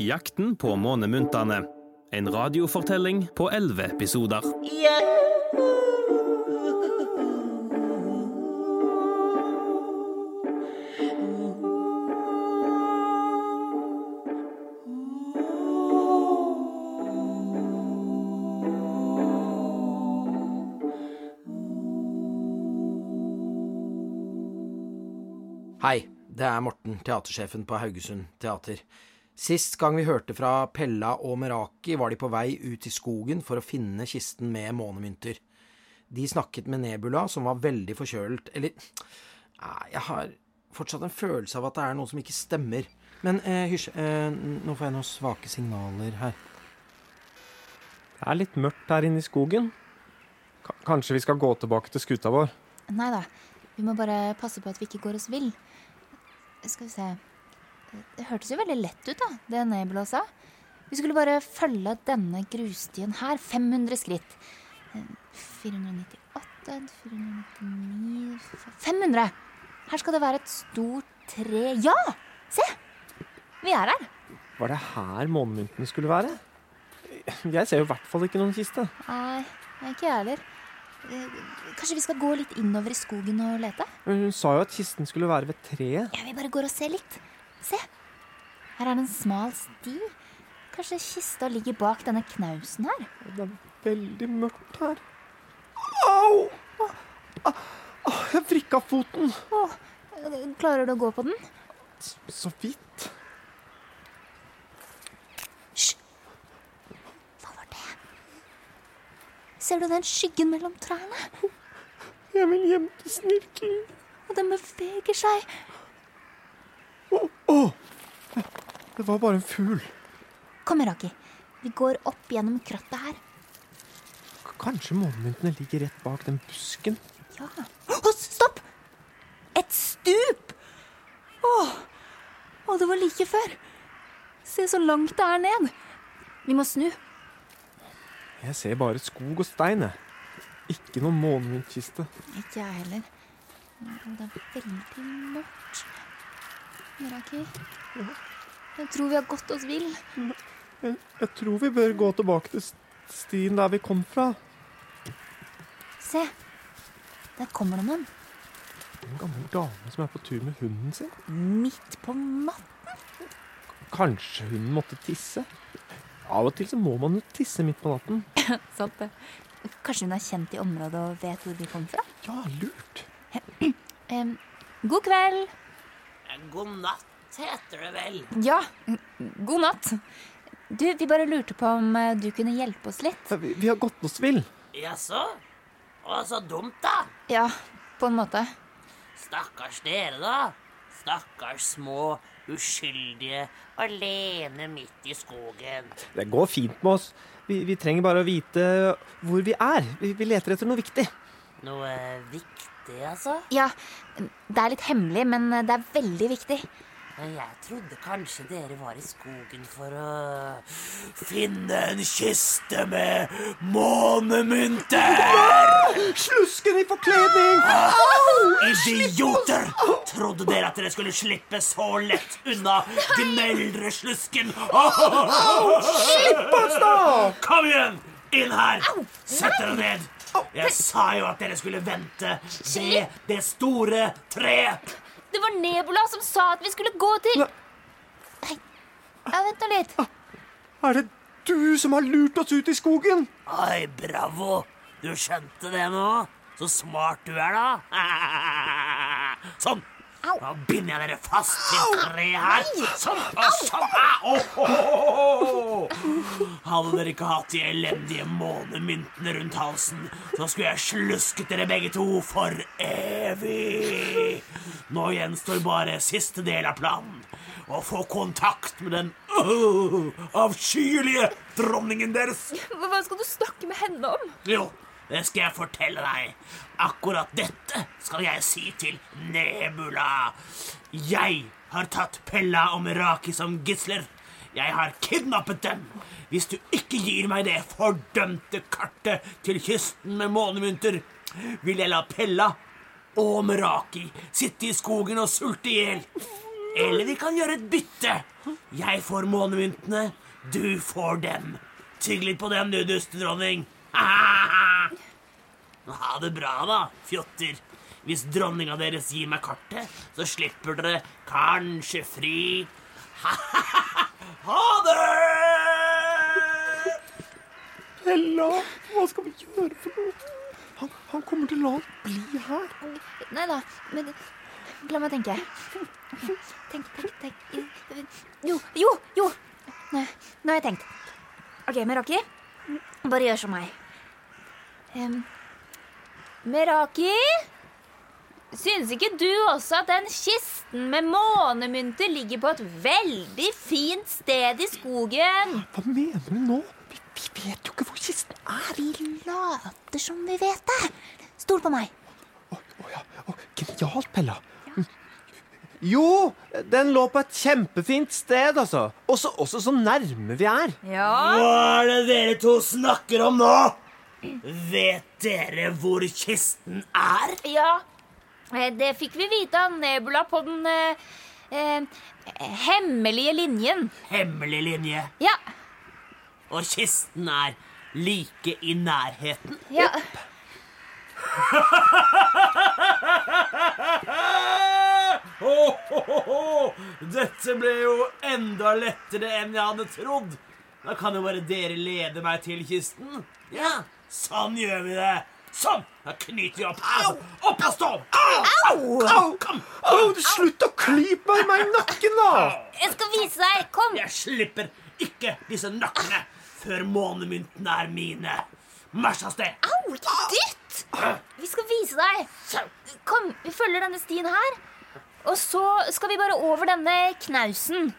Jakten på månemyntene. En radiofortelling på elleve episoder. Hei, det er Morten, teatersjefen på Haugesund Teater. Sist gang vi hørte fra Pella og Meraki, var de på vei ut i skogen for å finne kisten med månemynter. De snakket med Nebula, som var veldig forkjølet Eller jeg har fortsatt en følelse av at det er noe som ikke stemmer. Men eh, hysj, eh, nå får jeg noen svake signaler her. Det er litt mørkt her inne i skogen. K kanskje vi skal gå tilbake til skuta vår? Nei da. Vi må bare passe på at vi ikke går oss vill. Skal vi se Det hørtes jo veldig lett ut, da, det Nebula sa. Vi skulle bare følge denne grusstien her. 500 skritt. Eh, 498 499 500! Her skal det være et stort tre Ja! Se! Vi er her. Var det her månemynten skulle være? Jeg ser jo i hvert fall ikke noen kiste. Nei, ikke jeg heller. Eh, Kanskje vi skal gå litt innover i skogen og lete? Men Hun sa jo at kisten skulle være ved treet. Ja, vi bare går og ser litt. Se. Her er det en smal sti. Kanskje kista ligger bak denne knausen her? Det er veldig mørkt her. Au! Ah, ah, Jeg vrikka foten. Åh, klarer du å gå på den? Så vidt. Hysj! Hva var det? Ser du den skyggen mellom trærne? Jeg vil hjem til snirkelen. Og den beveger seg. Å! oh. Det var bare en fugl. Kom, Raki. Vi går opp gjennom krattet her. K- Kanskje månemyntene ligger rett bak den busken? Ja. Oh, stopp! Et stup! Åh, Å, det var like før. Se så langt det er ned. Vi må snu. Jeg ser bare skog og stein, jeg. Ikke noen månemyntkiste. Ikke jeg heller. Det er veldig mørkt. Meraki, jeg tror vi har gått oss vill. Jeg, jeg tror vi bør gå tilbake til stien der vi kom fra. Se, der kommer det noen. En gammel dame som er på tur med hunden sin. Midt på natten. Kanskje hun måtte tisse? Av og til så må man jo tisse midt på natten. Sant det. Kanskje hun er kjent i området og vet hvor vi kom fra? Ja, lurt. Em, god kveld. God natt heter det vel. Ja, god natt. Du, vi bare lurte på om eh, du kunne hjelpe oss litt. Vi, vi har gått oss vill. Jaså? Å, så dumt, da. Ja, på en måte. Stakkars dere, da. Stakkars små, uskyldige, alene midt i skogen. Det går fint med oss. Vi, vi trenger bare å vite hvor vi er. Vi, vi leter etter noe viktig. Noe viktig, altså? Ja, det er litt hemmelig, men det er veldig viktig. Jeg trodde kanskje dere var i skogen for å finne en kiste med månemynter! Slusken i forkledning! Idioter! Trodde dere at dere skulle slippe så lett unna gneldreslusken? Slipp oss, da! Kom igjen! Inn her! Sett dere ned. Jeg sa jo at dere skulle vente ved det store treet. Det var Nebula som sa at vi skulle gå til Nei, ja, vent nå litt. Er det du som har lurt oss ut i skogen? Oi, bravo. Du skjønte det nå? Så smart du er, da. Sånn. Nå binder jeg dere fast til treet her. Sånn og sånn. Au, au, au, au. Hadde dere ikke hatt de elendige månemyntene rundt halsen, så skulle jeg slusket dere begge to for evig. Nå gjenstår bare siste del av planen. Å få kontakt med den uh, avskyelige dronningen deres. Hva skal du snakke med henne om? Jo, det skal jeg fortelle deg. Akkurat dette skal jeg si til Nebula. Jeg har tatt Pella og Meraki som gisler. Jeg har kidnappet dem. Hvis du ikke gir meg det fordømte kartet til kysten med månemynter, vil jeg la Pella og Meraki sitte i skogen og sulte i hjel. Eller vi kan gjøre et bytte Jeg får månemyntene, du får dem. Tygg litt på dem, du dustedronning. Ha det bra, da, fjotter. Hvis dronninga deres gir meg kartet, så slipper dere kanskje fri. Ha det! Ella, hva skal vi gjøre for noe? Han, han kommer til å la oss bli her. Nei da, men la meg tenke. Tenk, tenk, tenk. Jo, jo, jo! Nå, nå har jeg tenkt. OK, Meraki, bare gjør som meg. Um, Meraki? Syns ikke du også at den kisten med månemynter ligger på et veldig fint sted i skogen? Hva mener du nå? Vi, vi vet jo ikke hvor kisten er. Vi later som vi vet det. Stol på meg. Å, å ja. Oh, genialt, Pella. Jo, den lå på et kjempefint sted, altså. Også, også så nærme vi er. Ja. Hva er det dere to snakker om nå? Vet dere hvor kisten er? Ja, det fikk vi vite av Nebula på den eh, eh, hemmelige linjen. Hemmelig linje. Ja, Og kisten er like i nærheten. ja. Opp. Dette ble jo enda lettere enn jeg hadde trodd. Da kan jo bare dere lede meg til kisten. Ja, sånn gjør vi det. Sånn! Da knyter vi opp Au! Opp og stå! Au! Au! Kom! Å, slutt å klype meg i nakken, da! Jeg skal vise deg. Kom. Jeg slipper ikke disse nøklene før månemyntene er mine. Marsj av sted. Au, ikke dytt! Vi skal vise deg. Kom, vi følger denne stien her. Og så skal vi bare over denne knausen.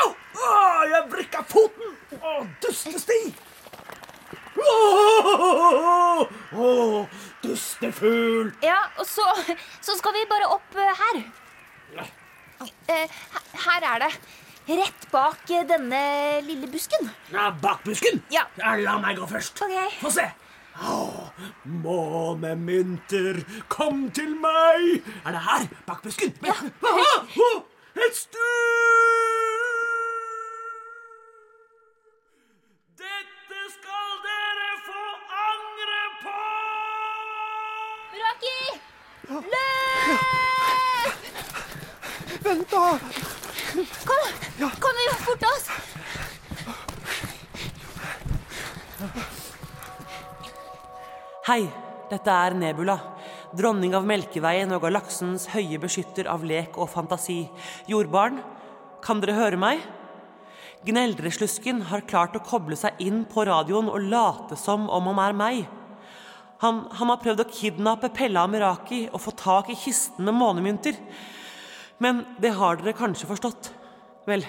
Au! Å, jeg vrikka foten! Å, dustesti! Å, å, dustefugl! Ja, og så, så skal vi bare opp eh, her. Eh, her- her er det. Rett bak eh, denne lille busken. Ja, bak busken? Ja. La meg gå først. Ok. Få se. Oh, månemynter, kom til meg! Er det her? Bak busken? Ja. Aha, å, et stup! Kom, kom vi forte oss. Hei, dette er Nebula, dronning av Melkeveien og galaksens høye beskytter av lek og fantasi. Jordbarn, kan dere høre meg? Gneldreslusken har klart å koble seg inn på radioen og late som om han er meg. Han, han har prøvd å kidnappe Pella Amiraki og få tak i kisten med månemynter. Men det har dere kanskje forstått. Vel,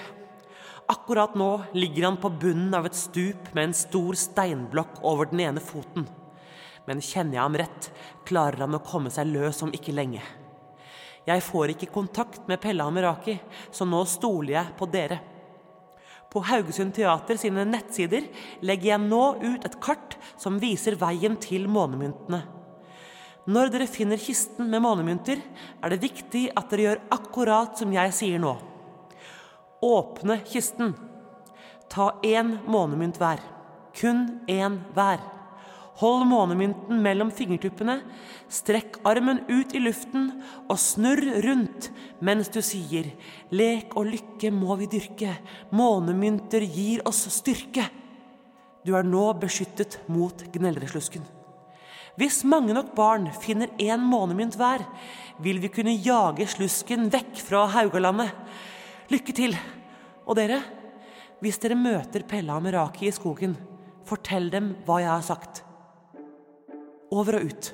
akkurat nå ligger han på bunnen av et stup med en stor steinblokk over den ene foten. Men kjenner jeg ham rett, klarer han å komme seg løs om ikke lenge. Jeg får ikke kontakt med Pelle Amiraki, så nå stoler jeg på dere. På Haugesund Teater sine nettsider legger jeg nå ut et kart som viser veien til månemyntene. Når dere finner kisten med månemynter, er det viktig at dere gjør akkurat som jeg sier nå. Åpne kisten. Ta én månemynt hver. Kun én hver. Hold månemynten mellom fingertuppene, strekk armen ut i luften og snurr rundt mens du sier Lek og lykke må vi dyrke, månemynter gir oss styrke. Du er nå beskyttet mot gneldreslusken. Hvis mange nok barn finner én månemynt hver, vil vi kunne jage slusken vekk fra Haugalandet. Lykke til! Og dere, hvis dere møter Pella Meraki i skogen, fortell dem hva jeg har sagt. Over og ut.